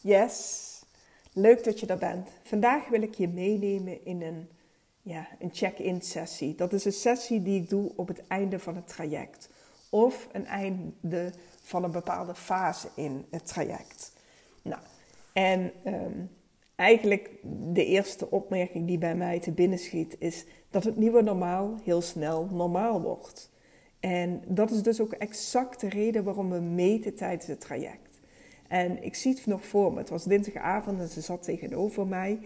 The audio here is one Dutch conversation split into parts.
Yes, leuk dat je er bent. Vandaag wil ik je meenemen in een, ja, een check-in sessie. Dat is een sessie die ik doe op het einde van het traject. Of een einde van een bepaalde fase in het traject. Nou, en ehm, eigenlijk de eerste opmerking die bij mij te binnen schiet is dat het nieuwe normaal heel snel normaal wordt. En dat is dus ook exact de reden waarom we meten tijdens het traject. En ik zie het nog voor me. Het was dinsdagavond en ze zat tegenover mij.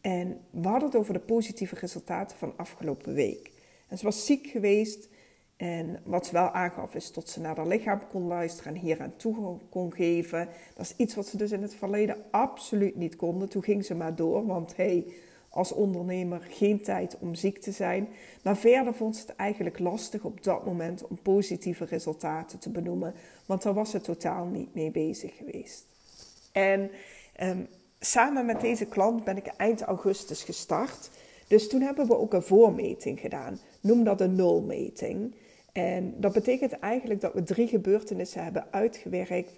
En we hadden het over de positieve resultaten van afgelopen week. En ze was ziek geweest. En wat ze wel aangaf is dat ze naar haar lichaam kon luisteren en hier aan toe kon geven. Dat is iets wat ze dus in het verleden absoluut niet konden. Toen ging ze maar door, want hey, als ondernemer geen tijd om ziek te zijn. Maar verder vond ze het eigenlijk lastig op dat moment om positieve resultaten te benoemen, want daar was ze totaal niet mee bezig geweest. En um, samen met deze klant ben ik eind augustus gestart. Dus toen hebben we ook een voormeting gedaan. Noem dat een nulmeting. En dat betekent eigenlijk dat we drie gebeurtenissen hebben uitgewerkt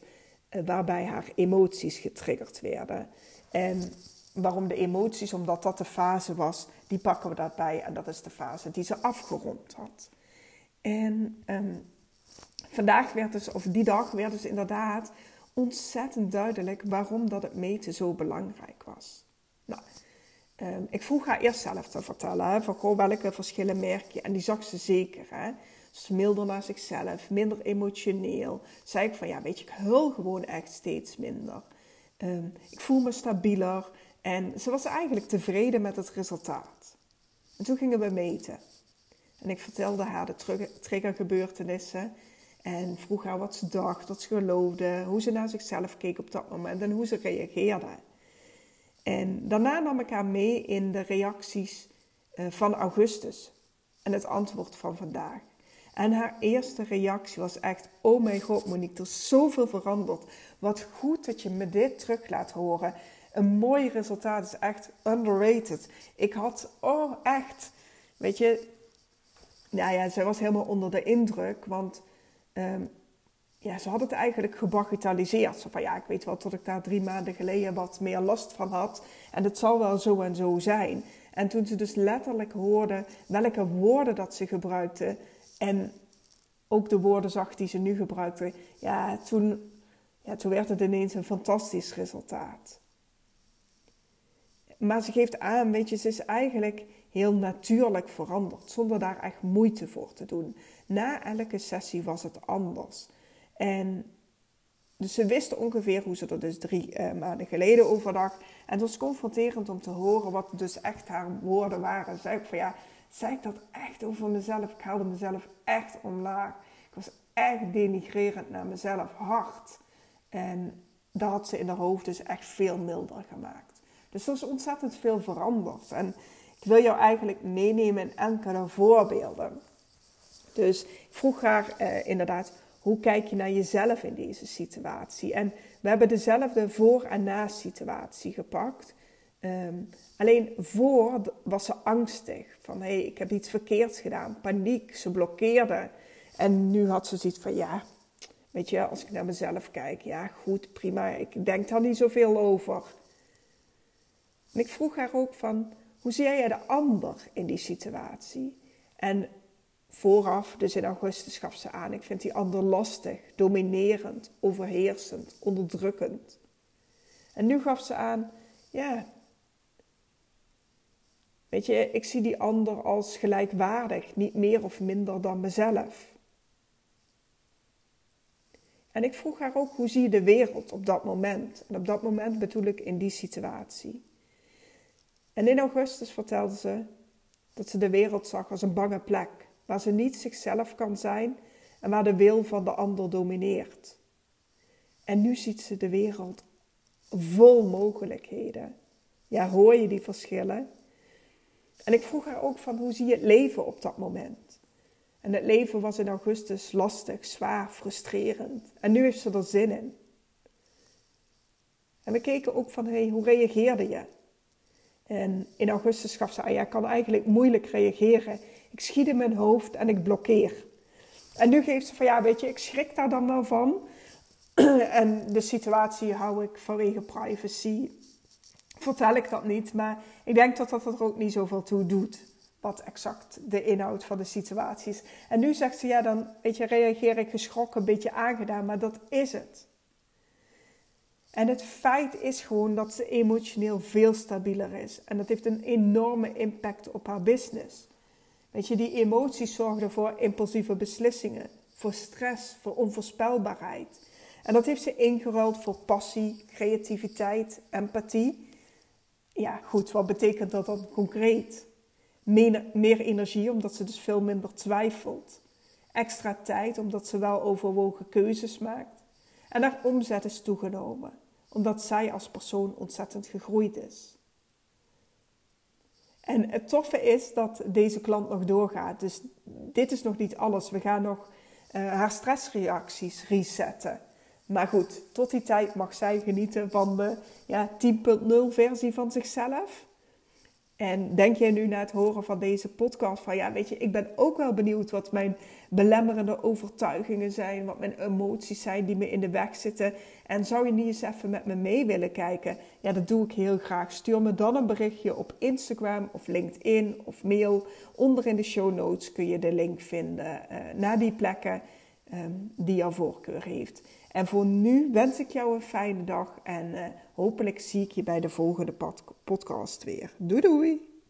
eh, waarbij haar emoties getriggerd werden. En waarom de emoties, omdat dat de fase was, die pakken we daarbij. En dat is de fase die ze afgerond had. En ehm, vandaag werd dus, of die dag werd dus inderdaad ontzettend duidelijk waarom dat het meten zo belangrijk was. Nou, um, ik vroeg haar eerst zelf te vertellen, hè, van goh, welke verschillen merk je? En die zag ze zeker, hè. Dus milder naar zichzelf, minder emotioneel. Zei ik van, ja, weet je, ik hul gewoon echt steeds minder. Ehm, ik voel me stabieler. En ze was eigenlijk tevreden met het resultaat. En toen gingen we meten. En ik vertelde haar de triggergebeurtenissen. En vroeg haar wat ze dacht, wat ze geloofde, hoe ze naar zichzelf keek op dat moment en hoe ze reageerde. En daarna nam ik haar mee in de reacties eh, van augustus en het antwoord van vandaag. En haar eerste reactie was echt: Oh mijn god, Monique, er is zoveel veranderd. Wat goed dat je me dit terug laat horen een mooi resultaat is echt underrated. Ik had, oh echt, weet je, nou ja, ze was helemaal onder de indruk, want um, ja, ze had het eigenlijk gebagitaliseerd. Zo van ja, ik weet wel dat ik daar drie maanden geleden wat meer last van had en het zal wel zo en zo zijn. En toen ze dus letterlijk hoorde welke woorden dat ze gebruikte en ook de woorden zag die ze nu gebruikte, ja, toen, ja, toen werd het ineens een fantastisch resultaat. Maar ze geeft aan, weet je, ze is eigenlijk heel natuurlijk veranderd, zonder daar echt moeite voor te doen. Na elke sessie was het anders. En dus ze wist ongeveer hoe ze er dus drie uh, maanden geleden over dacht. En het was confronterend om te horen wat dus echt haar woorden waren. Zei ik van ja, zei ik dat echt over mezelf? Ik haalde mezelf echt omlaag. Ik was echt denigrerend naar mezelf, hard. En dat had ze in haar hoofd dus echt veel milder gemaakt. Dus er is ontzettend veel veranderd. En ik wil jou eigenlijk meenemen in enkele voorbeelden. Dus ik vroeg haar eh, inderdaad, hoe kijk je naar jezelf in deze situatie? En we hebben dezelfde voor- en na-situatie gepakt. Ehm, alleen voor was ze angstig. Van hé, hey, ik heb iets verkeerds gedaan. Paniek, ze blokkeerde. En nu had ze zoiets van ja, weet je, als ik naar mezelf kijk, ja goed, prima. Ik denk daar niet zoveel over. En ik vroeg haar ook van, hoe zie jij de ander in die situatie? En vooraf, dus in augustus, gaf ze aan, ik vind die ander lastig, dominerend, overheersend, onderdrukkend. En nu gaf ze aan, ja, weet je, ik zie die ander als gelijkwaardig, niet meer of minder dan mezelf. En ik vroeg haar ook, hoe zie je de wereld op dat moment? En op dat moment bedoel ik in die situatie. En in augustus vertelde ze dat ze de wereld zag als een bange plek, waar ze niet zichzelf kan zijn en waar de wil van de ander domineert. En nu ziet ze de wereld vol mogelijkheden. Ja, hoor je die verschillen? En ik vroeg haar ook van hoe zie je het leven op dat moment? En het leven was in augustus lastig, zwaar, frustrerend. En nu heeft ze er zin in. En we keken ook van, hey, hoe reageerde je? En in augustus gaf ze aan, ja, ik kan eigenlijk moeilijk reageren. Ik schiet in mijn hoofd en ik blokkeer. En nu geeft ze van, ja, weet je, ik schrik daar dan wel van. en de situatie hou ik vanwege privacy. Vertel ik dat niet, maar ik denk dat dat er ook niet zoveel toe doet. Wat exact de inhoud van de situatie is. En nu zegt ze, ja, dan weet je, reageer ik geschrokken, een beetje aangedaan, maar dat is het. En het feit is gewoon dat ze emotioneel veel stabieler is. En dat heeft een enorme impact op haar business. Weet je, die emoties zorgden voor impulsieve beslissingen, voor stress, voor onvoorspelbaarheid. En dat heeft ze ingeruild voor passie, creativiteit, empathie. Ja, goed, wat betekent dat dan concreet? Meer, meer energie, omdat ze dus veel minder twijfelt. Extra tijd, omdat ze wel overwogen keuzes maakt. En haar omzet is toegenomen, omdat zij als persoon ontzettend gegroeid is. En het toffe is dat deze klant nog doorgaat. Dus dit is nog niet alles. We gaan nog uh, haar stressreacties resetten. Maar goed, tot die tijd mag zij genieten van de ja, 10.0 versie van zichzelf. En denk jij nu na het horen van deze podcast van ja, weet je, ik ben ook wel benieuwd wat mijn belemmerende overtuigingen zijn, wat mijn emoties zijn die me in de weg zitten. En zou je niet eens even met me mee willen kijken? Ja, dat doe ik heel graag. Stuur me dan een berichtje op Instagram of LinkedIn of mail. Onder in de show notes kun je de link vinden uh, naar die plekken um, die jouw voorkeur heeft. En voor nu wens ik jou een fijne dag en uh, hopelijk zie ik je bij de volgende podcast weer. Doei doei!